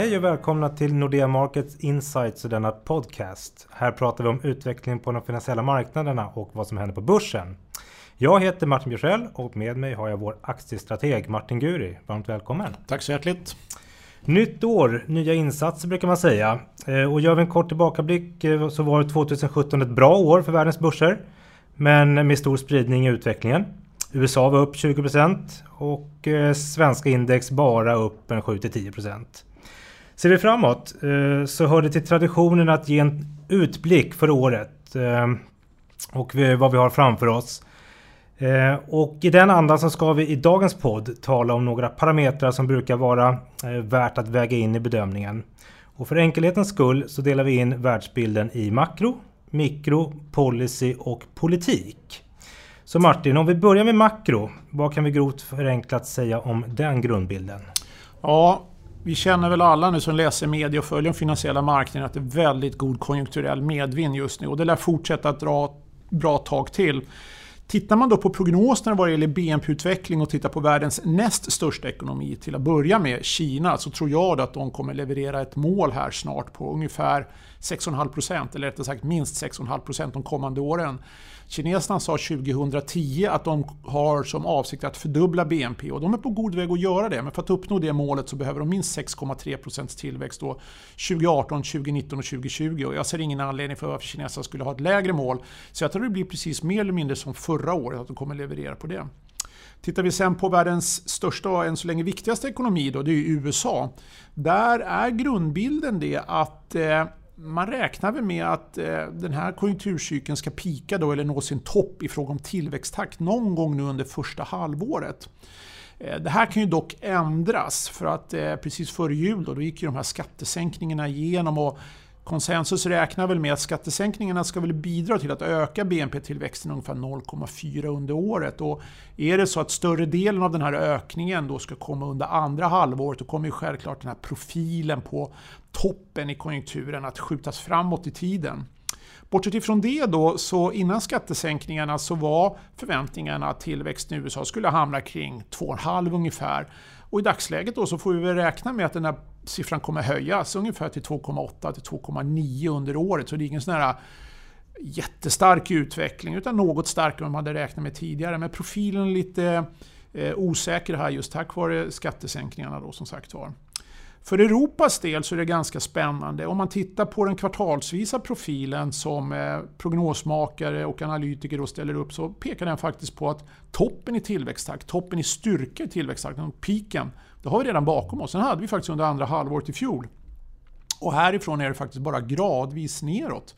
Hej och välkomna till Nordea Markets Insights och denna podcast. Här pratar vi om utvecklingen på de finansiella marknaderna och vad som händer på börsen. Jag heter Martin Bjursell och med mig har jag vår aktiestrateg Martin Guri. Varmt välkommen! Tack så hjärtligt! Nytt år, nya insatser brukar man säga. Eh, och gör vi en kort tillbakablick eh, så var 2017 ett bra år för världens börser. Men med stor spridning i utvecklingen. USA var upp 20% och eh, svenska index bara upp en 7-10%. Ser vi framåt eh, så hör det till traditionen att ge en utblick för året eh, och vad vi har framför oss. Eh, och i den andan så ska vi i dagens podd tala om några parametrar som brukar vara värt att väga in i bedömningen. Och för enkelhetens skull så delar vi in världsbilden i makro, mikro, policy och politik. Så Martin, om vi börjar med makro, vad kan vi grovt förenklat säga om den grundbilden? Ja, vi känner väl alla nu som läser media och följer de finansiella marknaderna att det är väldigt god konjunkturell medvind just nu och det lär fortsätta att dra bra tag till. Tittar man då på prognoserna vad det gäller BNP-utveckling och tittar på världens näst största ekonomi till att börja med, Kina, så tror jag att de kommer leverera ett mål här snart på ungefär 6,5% eller rättare sagt minst 6,5% de kommande åren. Kineserna sa 2010 att de har som avsikt att fördubbla BNP och de är på god väg att göra det. Men för att uppnå det målet så behöver de minst 6,3% tillväxt då 2018, 2019 och 2020. Och jag ser ingen anledning för varför kineserna skulle ha ett lägre mål. Så jag tror det blir precis mer eller mindre som förra året att de kommer leverera på det. Tittar vi sen på världens största och än så länge viktigaste ekonomi, då, det är USA. Där är grundbilden det att eh, man räknar väl med att eh, den här konjunkturcykeln ska pika då, eller nå sin topp i fråga om tillväxttakt någon gång nu under första halvåret. Eh, det här kan ju dock ändras för att eh, precis före jul då, då gick ju de här skattesänkningarna igenom och Konsensus räknar väl med att skattesänkningarna ska väl bidra till att öka BNP-tillväxten ungefär 0,4 under året. Och är det så att större delen av den här ökningen då ska komma under andra halvåret då kommer ju självklart den här profilen på toppen i konjunkturen att skjutas framåt i tiden. Bortsett ifrån det då, så innan skattesänkningarna så var förväntningarna att tillväxten i USA skulle hamna kring 2,5 ungefär. Och i dagsläget då så får vi räkna med att den här siffran kommer höjas ungefär till 2,8 till 2,9 under året. Så det är ingen sån här jättestark utveckling utan något starkare än man hade räknat med tidigare. Men profilen är lite eh, osäker här just tack vare skattesänkningarna då som sagt var. För Europas del så är det ganska spännande. Om man tittar på den kvartalsvisa profilen som eh, prognosmakare och analytiker då ställer upp så pekar den faktiskt på att toppen i tillväxttakt, toppen i styrka i tillväxttakten, piken, det har vi redan bakom oss. Den hade vi faktiskt under andra halvåret i fjol. Och härifrån är det faktiskt bara gradvis neråt.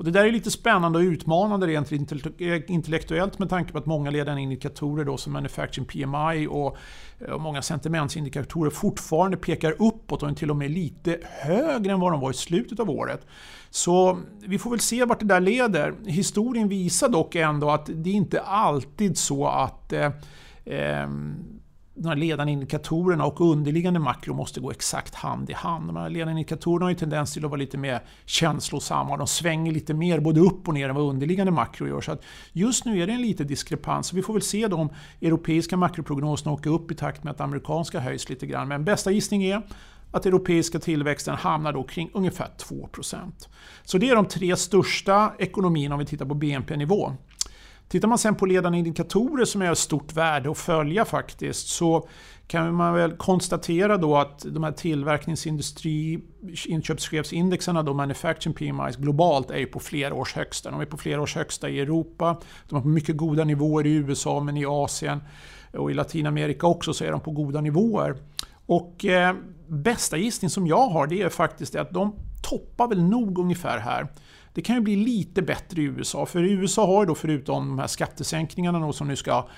Och det där är lite spännande och utmanande rent eh, intellektuellt med tanke på att många ledande indikatorer då, som Manufacturing PMI och, eh, och många sentimentsindikatorer fortfarande pekar uppåt och till och med lite högre än vad de var i slutet av året. Så vi får väl se vart det där leder. Historien visar dock ändå att det inte alltid så att eh, eh, de här ledande indikatorerna och underliggande makro måste gå exakt hand i hand. De här ledande indikatorerna har ju tendens till att vara lite mer känslosamma. De svänger lite mer både upp och ner än vad underliggande makro gör. Så att just nu är det en liten diskrepans. Vi får väl se de europeiska makroprognoserna åka upp i takt med att amerikanska höjs lite grann. Men bästa gissning är att europeiska tillväxten hamnar då kring ungefär 2%. Så det är de tre största ekonomierna om vi tittar på BNP-nivå. Tittar man sen på ledande indikatorer som är av stort värde att följa faktiskt så kan man väl konstatera då att de här tillverkningsindustri inköpschefsindexarna, då manufacturing PMIs globalt, är på flera års högsta. De är på flera års högsta i Europa, de är på mycket goda nivåer i USA men i Asien och i Latinamerika också så är de på goda nivåer. Och eh, bästa gissning som jag har det är faktiskt att de toppar väl nog ungefär här. Det kan ju bli lite bättre i USA, för USA har ju då förutom de här skattesänkningarna som nu ska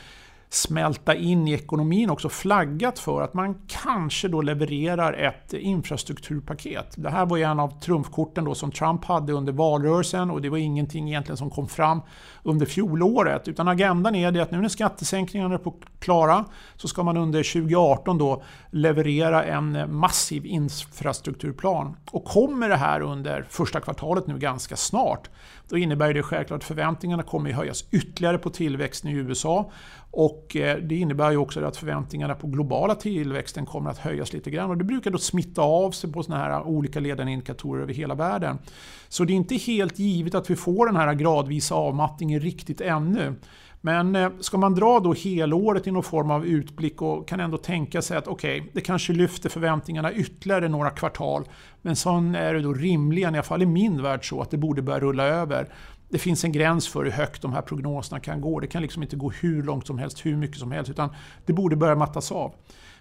smälta in i ekonomin också flaggat för att man kanske då levererar ett infrastrukturpaket. Det här var ju en av trumfkorten då som Trump hade under valrörelsen och det var ingenting egentligen som kom fram under fjolåret. Utan agendan är det att nu när skattesänkningarna är på klara så ska man under 2018 då leverera en massiv infrastrukturplan. Och kommer det här under första kvartalet nu ganska snart, då innebär det självklart att förväntningarna kommer att höjas ytterligare på tillväxten i USA. Och och eh, det innebär ju också att förväntningarna på globala tillväxten kommer att höjas lite grann. Och det brukar då smitta av sig på såna här olika ledande indikatorer över hela världen. Så det är inte helt givet att vi får den här gradvisa avmattningen riktigt ännu. Men eh, ska man dra då helåret i någon form av utblick och kan ändå tänka sig att okej, okay, det kanske lyfter förväntningarna ytterligare några kvartal. Men så är det då rimligen, i alla fall i min värld, så att det borde börja rulla över. Det finns en gräns för hur högt de här prognoserna kan gå. Det kan liksom inte gå hur långt som helst, hur mycket som helst, utan det borde börja mattas av.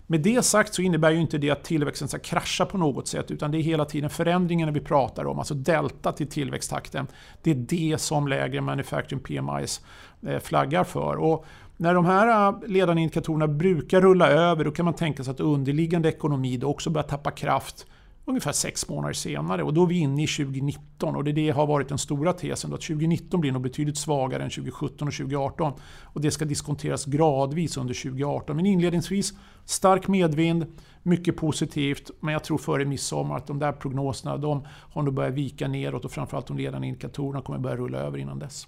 Med det sagt så innebär ju inte det att tillväxten ska krascha på något sätt utan det är hela tiden förändringarna vi pratar om, alltså delta till tillväxttakten. Det är det som lägre manufacturing PMIs eh, flaggar för. Och när de här eh, ledande indikatorerna brukar rulla över då kan man tänka sig att underliggande ekonomi då också börjar tappa kraft ungefär sex månader senare. Och då är vi inne i 2019 och det, det har varit den stora tesen. Då, att 2019 blir nog betydligt svagare än 2017 och 2018. Och det ska diskonteras gradvis under 2018. Men inledningsvis stark medvind, mycket positivt. Men jag tror före midsommar att de där prognoserna de har nog börjat vika neråt och framförallt de ledande indikatorerna kommer börja rulla över innan dess.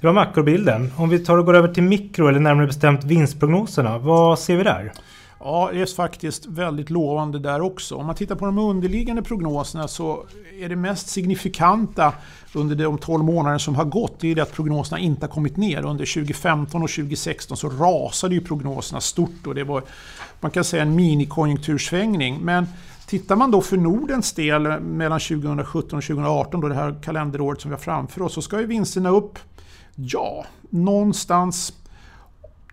Det var makrobilden. Om vi tar och går över till mikro eller närmare bestämt vinstprognoserna. Vad ser vi där? Ja, det är faktiskt väldigt lovande där också. Om man tittar på de underliggande prognoserna så är det mest signifikanta under de 12 månader som har gått, det är att prognoserna inte har kommit ner. Under 2015 och 2016 så rasade ju prognoserna stort och det var, man kan säga en minikonjunktursvängning. Men Tittar man då för Nordens del mellan 2017 och 2018, då det här kalenderåret som vi har framför oss, så ska ju vinsterna upp, ja, någonstans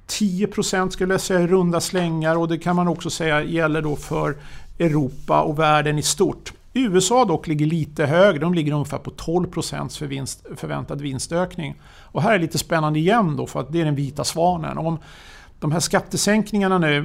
10% skulle jag säga i runda slängar och det kan man också säga gäller då för Europa och världen i stort. USA dock ligger lite högre, de ligger ungefär på 12% för vinst, förväntad vinstökning. Och här är lite spännande igen då för att det är den vita svanen. Om de här skattesänkningarna nu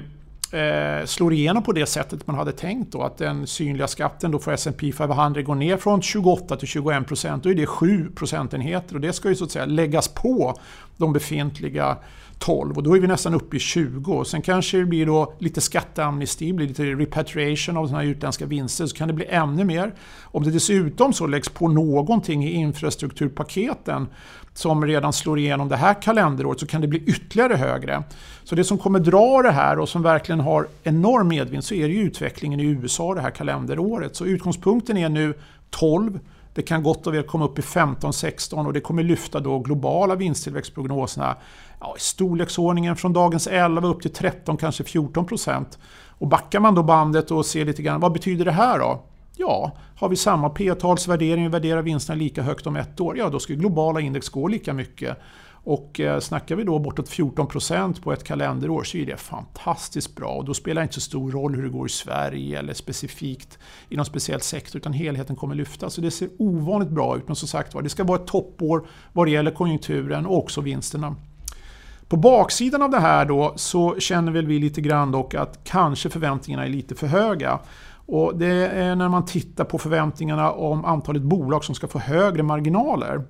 eh, slår igenom på det sättet man hade tänkt då, att den synliga skatten då för S&P 500 går ner från 28 till 21 procent, då är det 7 procentenheter och det ska ju så att säga läggas på de befintliga 12 och då är vi nästan uppe i 20. Sen kanske det blir då lite skatteamnesti, blir lite repatriation av sådana här utländska vinster så kan det bli ännu mer. Om det dessutom så läggs på någonting i infrastrukturpaketen som redan slår igenom det här kalenderåret så kan det bli ytterligare högre. Så det som kommer dra det här och som verkligen har enorm medvind så är det ju utvecklingen i USA det här kalenderåret. Så utgångspunkten är nu 12 det kan gott och väl komma upp i 15-16 och det kommer lyfta då globala vinsttillväxtprognoserna ja, i storleksordningen från dagens 11 upp till 13, kanske 14 procent. Och backar man då bandet och ser lite grann, vad betyder det här då? Ja, har vi samma P-talsvärdering, vi värderar vinsterna lika högt om ett år, ja då ska globala index gå lika mycket. Och eh, snackar vi då bortåt 14% på ett kalenderår så är det fantastiskt bra. Och då spelar det inte så stor roll hur det går i Sverige eller specifikt i någon speciell sektor utan helheten kommer lyfta. Så det ser ovanligt bra ut men som sagt var, det ska vara ett toppår vad det gäller konjunkturen och också vinsterna. På baksidan av det här då så känner väl vi lite grann dock att kanske förväntningarna är lite för höga. Och det är när man tittar på förväntningarna om antalet bolag som ska få högre marginaler.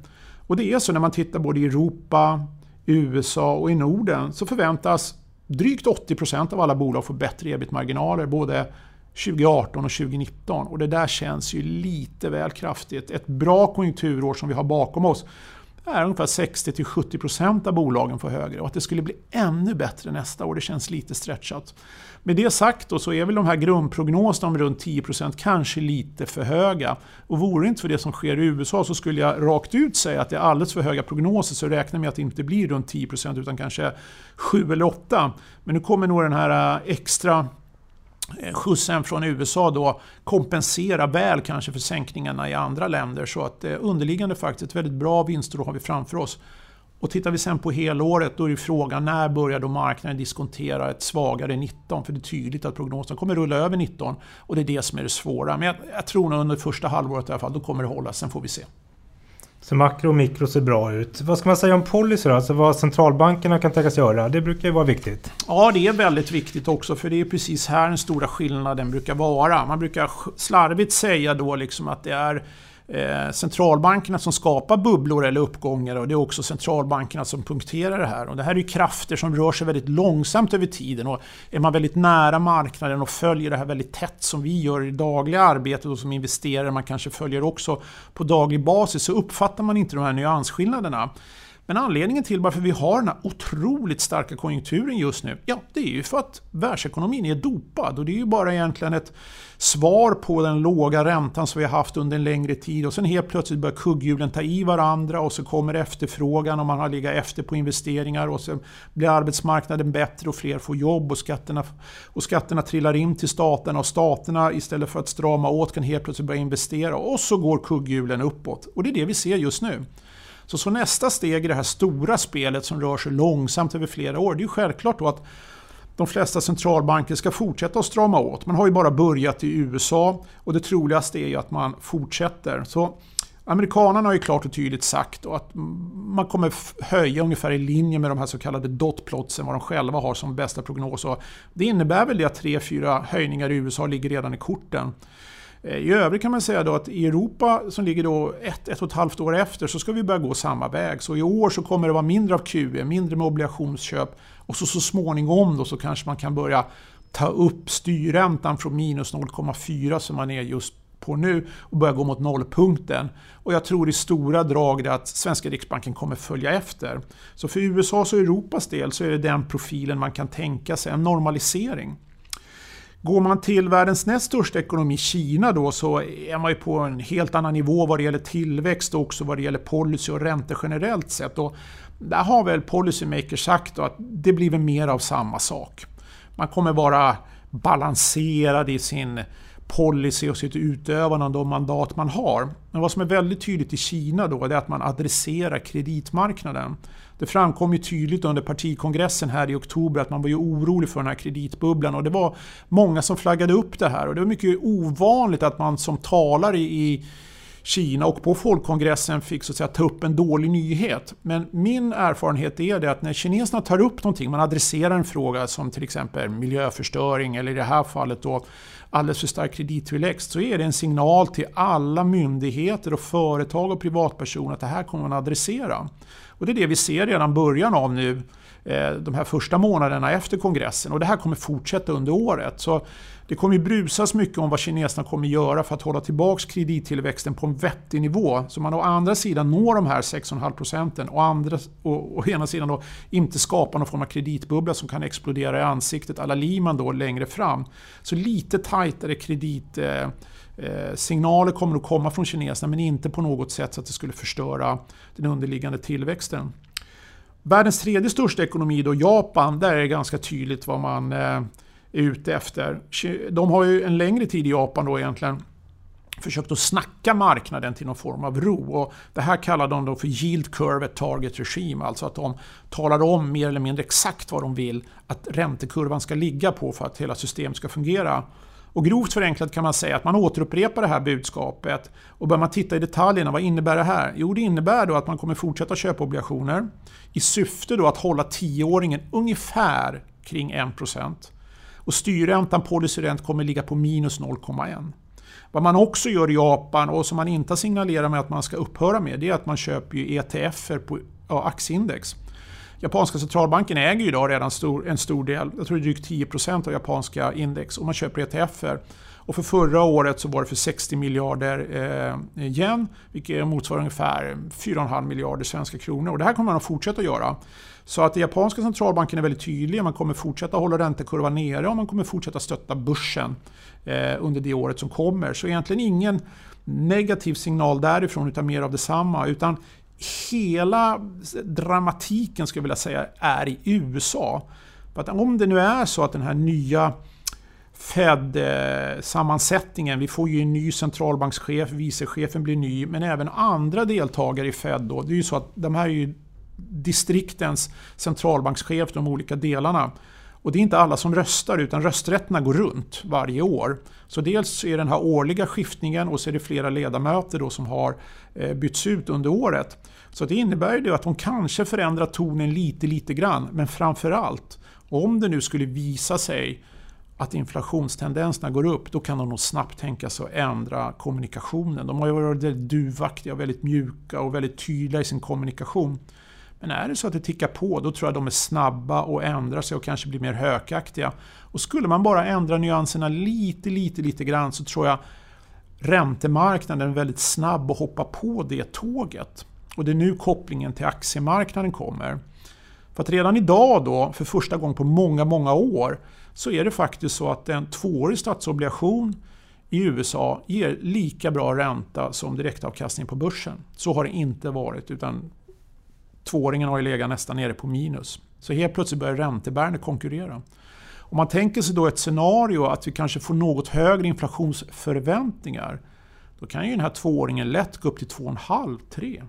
Och det är så när man tittar både i Europa, USA och i Norden så förväntas drygt 80% av alla bolag få bättre ebit-marginaler både 2018 och 2019. Och det där känns ju lite väl kraftigt. Ett bra konjunkturår som vi har bakom oss är ungefär 60-70% av bolagen får högre och att det skulle bli ännu bättre nästa år, det känns lite stretchat. Med det sagt då, så är väl de här grundprognoserna om runt 10% kanske lite för höga. Och vore det inte för det som sker i USA så skulle jag rakt ut säga att det är alldeles för höga prognoser så räkna med att det inte blir runt 10% utan kanske 7 eller 8. Men nu kommer nog den här äh, extra Eh, skjutsen från USA då kompensera väl kanske för sänkningarna i andra länder. Så att eh, underliggande faktiskt ett väldigt bra vinstår har vi framför oss. Och tittar vi sen på helåret då är frågan när börjar då marknaden diskontera ett svagare 19? För det är tydligt att prognosen kommer rulla över 19 och det är det som är det svåra. Men jag, jag tror nog under första halvåret i alla fall, då kommer det hålla. Sen får vi se. Så makro och mikro ser bra ut. Vad ska man säga om policy då? Alltså vad centralbankerna kan tänkas göra? Det brukar ju vara viktigt. Ja, det är väldigt viktigt också för det är precis här den stora skillnaden brukar vara. Man brukar slarvigt säga då liksom att det är eh, centralbankerna som skapar bubblor eller uppgångar och det är också centralbankerna som punkterar det här. Och det här är ju krafter som rör sig väldigt långsamt över tiden och är man väldigt nära marknaden och följer det här väldigt tätt som vi gör i det dagliga arbetet och som investerare man kanske följer också på daglig basis så uppfattar man inte de här nyansskillnaderna. Men anledningen till varför vi har den här otroligt starka konjunkturen just nu, ja det är ju för att världsekonomin är dopad och det är ju bara egentligen ett svar på den låga räntan som vi har haft under en längre tid och sen helt plötsligt börjar kugghjulen ta i varandra och så kommer efterfrågan och man har legat efter på investeringar och så blir arbetsmarknaden bättre och fler får jobb och skatterna, och skatterna trillar in till staterna och staterna istället för att strama åt kan helt plötsligt börja investera och så går kugghjulen uppåt. Och det är det vi ser just nu. Så, så nästa steg i det här stora spelet som rör sig långsamt över flera år, det är ju självklart då att de flesta centralbanker ska fortsätta att strama åt. Man har ju bara börjat i USA och det troligaste är ju att man fortsätter. Så Amerikanerna har ju klart och tydligt sagt att man kommer höja ungefär i linje med de här så kallade dotplotsen, vad de själva har som bästa prognos. Det innebär väl det att 3-4 höjningar i USA ligger redan i korten. Eh, I övrigt kan man säga då att i Europa som ligger då ett, ett och ett halvt år efter så ska vi börja gå samma väg. Så i år så kommer det vara mindre av QE, mindre med obligationsköp och så, så småningom då så kanske man kan börja ta upp styrräntan från minus 0,4 som man är just på nu och börja gå mot nollpunkten. Och jag tror i stora drag att svenska riksbanken kommer följa efter. Så för USAs och Europas del så är det den profilen man kan tänka sig, en normalisering. Går man till världens näst största ekonomi, Kina, då, så är man ju på en helt annan nivå vad det gäller tillväxt och också vad det gäller policy och räntor generellt sett. Och där har väl policymakers sagt att det blir väl mer av samma sak. Man kommer vara balanserad i sin policy och sitt utövande av de mandat man har. Men vad som är väldigt tydligt i Kina då är att man adresserar kreditmarknaden. Det framkom ju tydligt under partikongressen här i oktober att man var ju orolig för den här kreditbubblan och det var många som flaggade upp det här och det var mycket ovanligt att man som talare i Kina och på folkkongressen fick så att säga, ta upp en dålig nyhet. Men min erfarenhet är det att när kineserna tar upp någonting, man adresserar en fråga som till exempel miljöförstöring eller i det här fallet då alldeles för stark kredittillväxt så är det en signal till alla myndigheter och företag och privatpersoner att det här kommer man adressera. Och det är det vi ser redan början av nu eh, de här första månaderna efter kongressen och det här kommer fortsätta under året. Så det kommer ju brusas mycket om vad kineserna kommer göra för att hålla tillbaka kredittillväxten på en vettig nivå. Så man å andra sidan når de här 6,5 procenten och, andra, och å ena sidan då inte skapar någon form av kreditbubbla som kan explodera i ansiktet alla Lehman då längre fram. Så lite tajtare kredit eh, Eh, signaler kommer att komma från kineserna men inte på något sätt så att det skulle förstöra den underliggande tillväxten. Världens tredje största ekonomi då, Japan, där är det ganska tydligt vad man eh, är ute efter. De har ju en längre tid i Japan då egentligen försökt att snacka marknaden till någon form av ro. Och det här kallar de då för Yield Curve Target Regime. Alltså att de talar om mer eller mindre exakt vad de vill att räntekurvan ska ligga på för att hela systemet ska fungera. Och grovt förenklat kan man säga att man återupprepar det här budskapet. Och börjar man titta i detaljerna, vad innebär det här? Jo, det innebär då att man kommer fortsätta köpa obligationer i syfte då att hålla tioåringen ungefär kring 1%. Och styrräntan, policyräntan, kommer ligga på minus 0,1. Vad man också gör i Japan och som man inte signalerar med att man ska upphöra med det är att man köper ju ETFer på ja, aktieindex. Japanska centralbanken äger ju idag redan stor, en stor del, jag tror det är drygt 10% av japanska index och man köper ETFer. Och för förra året så var det för 60 miljarder eh, yen, vilket motsvarar ungefär 4,5 miljarder svenska kronor. Och det här kommer man att fortsätta göra. Så att den japanska centralbanken är väldigt tydlig. Man kommer fortsätta hålla räntekurvan nere och man kommer fortsätta stötta börsen eh, under det året som kommer. Så egentligen ingen negativ signal därifrån utan mer av detsamma. Utan hela dramatiken skulle jag vilja säga är i USA. För att om det nu är så att den här nya Fed-sammansättningen. Vi får ju en ny centralbankschef, vicechefen blir ny, men även andra deltagare i Fed. Då. Det är ju så att de här är ju distriktens centralbankschef, de olika delarna. Och det är inte alla som röstar utan rösträtterna går runt varje år. Så dels är det den här årliga skiftningen och så är det flera ledamöter då som har eh, bytts ut under året. Så det innebär ju att de kanske förändrar tonen lite, lite grann. Men framförallt, om det nu skulle visa sig att inflationstendenserna går upp, då kan de nog snabbt tänka sig att ändra kommunikationen. De har ju varit väldigt duvaktiga, väldigt mjuka och väldigt tydliga i sin kommunikation. Men är det så att det tickar på, då tror jag de är snabba och ändrar sig och kanske blir mer hökaktiga. Och skulle man bara ändra nyanserna lite, lite, lite grann så tror jag räntemarknaden är väldigt snabb att hoppa på det tåget. Och det är nu kopplingen till aktiemarknaden kommer. För att redan idag då, för första gången på många, många år, så är det faktiskt så att en tvåårig statsobligation i USA ger lika bra ränta som direktavkastning på börsen. Så har det inte varit utan tvååringen har ju legat nästan nere på minus. Så helt plötsligt börjar räntebärande konkurrera. Om man tänker sig då ett scenario att vi kanske får något högre inflationsförväntningar. Då kan ju den här tvååringen lätt gå upp till 2,5-3.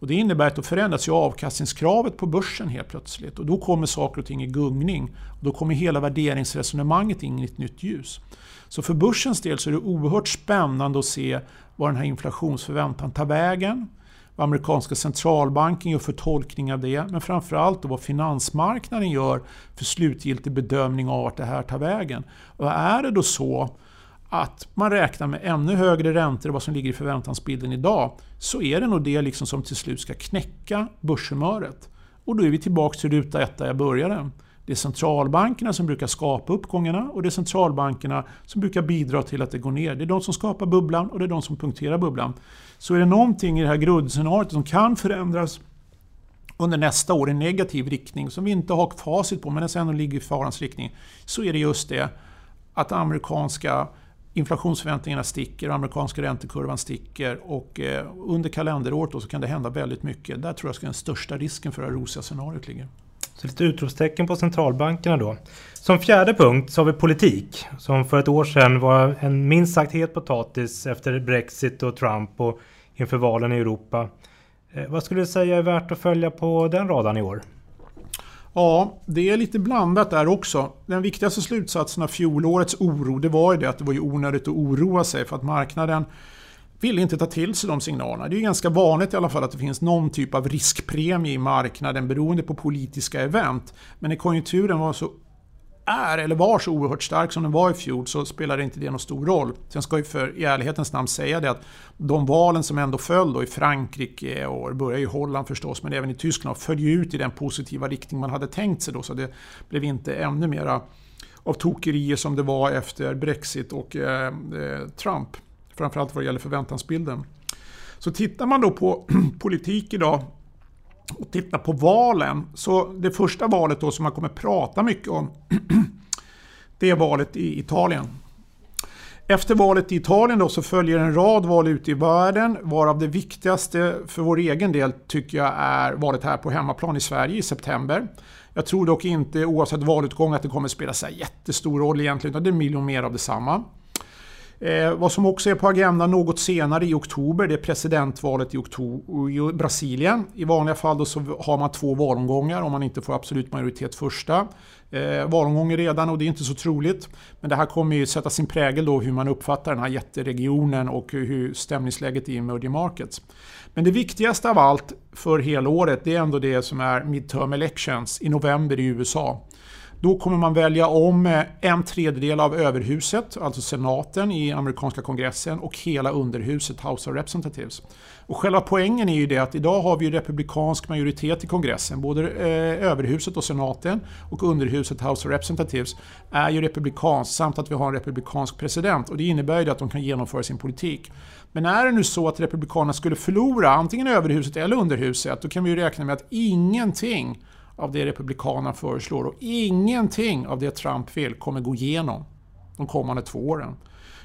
Och det innebär att då förändras ju avkastningskravet på börsen helt plötsligt. Och då kommer saker och ting i gungning. Och då kommer hela värderingsresonemanget in i ett nytt ljus. Så för börsens del så är det oerhört spännande att se var den här inflationsförväntan tar vägen. Vad amerikanska centralbanken gör för tolkning av det. Men framförallt vad finansmarknaden gör för slutgiltig bedömning av vart det här tar vägen. Och är det då så att man räknar med ännu högre räntor än vad som ligger i förväntansbilden idag så är det nog det liksom som till slut ska knäcka börshumöret. Och då är vi tillbaka till ruta ett där jag började. Det är centralbankerna som brukar skapa uppgångarna och det är centralbankerna som brukar bidra till att det går ner. Det är de som skapar bubblan och det är de som punkterar bubblan. Så är det någonting i det här grundscenariot som kan förändras under nästa år i negativ riktning, som vi inte har facit på men som ändå ligger i farans riktning, så är det just det att amerikanska inflationsförväntningarna sticker, amerikanska räntekurvan sticker och eh, under kalenderåret då så kan det hända väldigt mycket. Där tror jag att den största risken för det här rosiga scenariot ligger. Så lite utropstecken på centralbankerna då. Som fjärde punkt så har vi politik. Som för ett år sedan var en minst sagt het potatis efter Brexit och Trump och inför valen i Europa. Eh, vad skulle du säga är värt att följa på den radan i år? Ja, det är lite blandat där också. Den viktigaste slutsatsen av fjolårets oro det var ju det att det var ju onödigt att oroa sig för att marknaden ville inte ta till sig de signalerna. Det är ganska vanligt i alla fall att det finns någon typ av riskpremie i marknaden beroende på politiska event. Men när konjunkturen var så är eller var så oerhört stark som den var i fjol så spelade inte det någon stor roll. Sen ska ju för i ärlighetens namn säga det att de valen som ändå föll då i Frankrike och började i Holland förstås men även i Tyskland följer ut i den positiva riktning man hade tänkt sig då så det blev inte ännu mera av tokerier som det var efter Brexit och eh, eh Trump. Framförallt vad det gäller förväntansbilden. Så tittar man då på politik idag och tittar på valen. Så det första valet då som man kommer prata mycket om det är valet i Italien. Efter valet i Italien då så följer en rad val ute i världen varav det viktigaste för vår egen del tycker jag är valet här på hemmaplan i Sverige i september. Jag tror dock inte oavsett valutgång att det kommer spela sig jättestor roll egentligen utan det är miljon mer av detsamma. Eh, vad som också är på agendan något senare i oktober, det är presidentvalet i, oktober, i Brasilien. I vanliga fall då så har man två valomgångar om man inte får absolut majoritet första. Eh, valomgången redan och det är inte så troligt. Men det här kommer ju sätta sin prägel då hur man uppfattar den här jätteregionen och hur stämningsläget är i emerging markets. Men det viktigaste av allt för hela året det är ändå det som är midterm elections i november i USA. Då kommer man välja om eh, en tredjedel av överhuset, alltså senaten i amerikanska kongressen och hela underhuset, House of Representatives. Och själva poängen är ju det att idag har vi republikansk majoritet i kongressen. Både eh, överhuset och senaten och underhuset House of Representatives är ju republikanskt samt att vi har en republikansk president. Och det innebär ju att de kan genomföra sin politik. Men är det nu så att republikanerna skulle förlora antingen överhuset eller underhuset, då kan vi ju räkna med att ingenting av det Republikanerna föreslår och ingenting av det Trump vill kommer gå igenom de kommande två åren.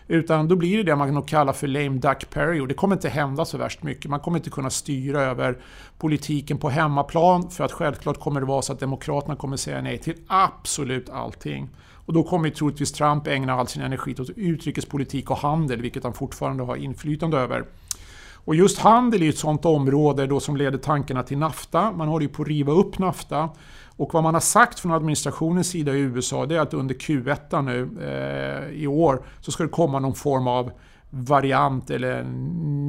Utan då blir det det man nog kallar för lame duck period. Det kommer inte hända så värst mycket. Man kommer inte kunna styra över politiken på hemmaplan för att självklart kommer det vara så att Demokraterna kommer säga nej till absolut allting. Och då kommer troligtvis Trump ägna all sin energi åt utrikespolitik och handel, vilket han fortfarande har inflytande över. Och just handel är ett sådant område då som leder tankarna till NAFTA. Man håller ju på att riva upp NAFTA. Och vad man har sagt från administrationens sida i USA det är att under Q1 nu eh, i år så ska det komma någon form av variant eller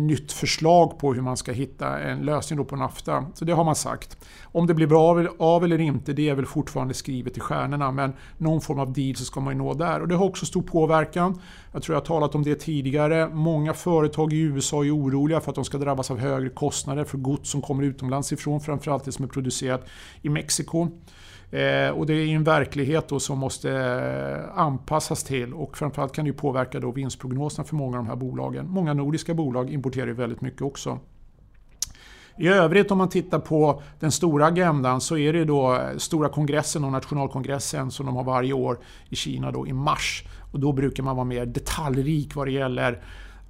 nytt förslag på hur man ska hitta en lösning på NAFTA. Så det har man sagt. Om det blir bra av eller inte, det är väl fortfarande skrivet i stjärnorna. Men någon form av deal så ska man ju nå där. Och det har också stor påverkan. Jag tror jag har talat om det tidigare. Många företag i USA är oroliga för att de ska drabbas av högre kostnader för gods som kommer utomlands ifrån. Framförallt det som är producerat i Mexiko. Eh, och det är en verklighet då som måste eh, anpassas till och framförallt kan det påverka då vinstprognoserna för många av de här bolagen. Många nordiska bolag importerar ju väldigt mycket också. I övrigt om man tittar på den stora agendan så är det då eh, stora kongressen och nationalkongressen som de har varje år i Kina då i mars. Och då brukar man vara mer detaljrik vad det gäller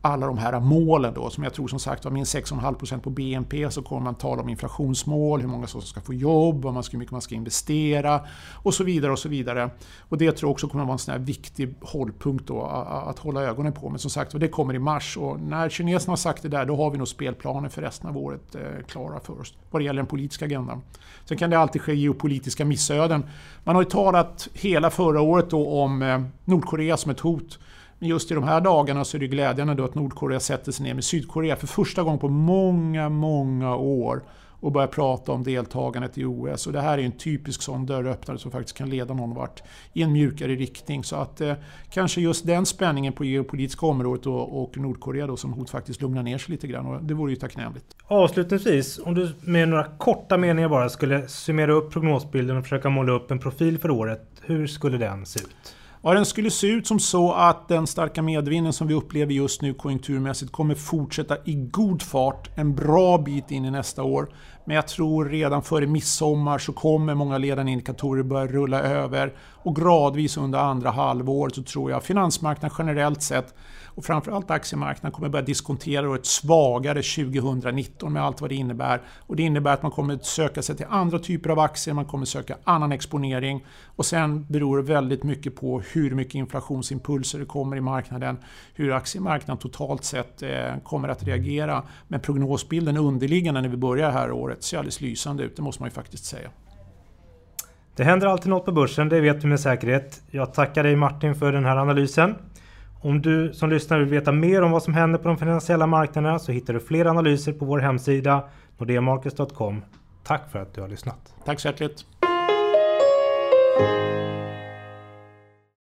alla de här målen då, som jag tror som sagt var minst 6,5% på BNP, så kommer man tala om inflationsmål, hur många som ska få jobb, hur mycket man ska investera och så vidare. Och så vidare. Och det tror jag också kommer att vara en sån här viktig hållpunkt då, att hålla ögonen på. Men som sagt det kommer i mars och när kineserna har sagt det där, då har vi nog spelplanen för resten av året eh, klara för oss, vad det gäller den politiska agendan. Sen kan det alltid ske geopolitiska missöden. Man har ju talat hela förra året då om eh, Nordkorea som ett hot. Men just i de här dagarna så är det glädjande då att Nordkorea sätter sig ner med Sydkorea för första gången på många, många år och börjar prata om deltagandet i OS. Och det här är en typisk sån dörröppnare som faktiskt kan leda någon vart i en mjukare riktning. Så att eh, kanske just den spänningen på geopolitiska området och, och Nordkorea då som hot faktiskt lugnar ner sig lite grann. Och det vore ju tacknämligt. Avslutningsvis, om du med några korta meningar bara skulle summera upp prognosbilden och försöka måla upp en profil för året. Hur skulle den se ut? Ja, den skulle se ut som så att den starka medvinden som vi upplever just nu konjunkturmässigt kommer fortsätta i god fart en bra bit in i nästa år. Men jag tror redan före midsommar så kommer många ledande indikatorer börja rulla över och gradvis under andra halvåret så tror jag finansmarknaden generellt sett och framförallt aktiemarknaden kommer börja diskontera ett svagare 2019 med allt vad det innebär. Och det innebär att man kommer söka sig till andra typer av aktier, man kommer söka annan exponering. Och sen beror det väldigt mycket på hur mycket inflationsimpulser det kommer i marknaden, hur aktiemarknaden totalt sett eh, kommer att reagera. Men prognosbilden underliggande när vi börjar här året ser alldeles lysande ut, det måste man ju faktiskt säga. Det händer alltid något på börsen, det vet du med säkerhet. Jag tackar dig Martin för den här analysen. Om du som lyssnar vill veta mer om vad som händer på de finansiella marknaderna så hittar du fler analyser på vår hemsida nordeamarkets.com. Tack för att du har lyssnat. Tack så hjärtligt.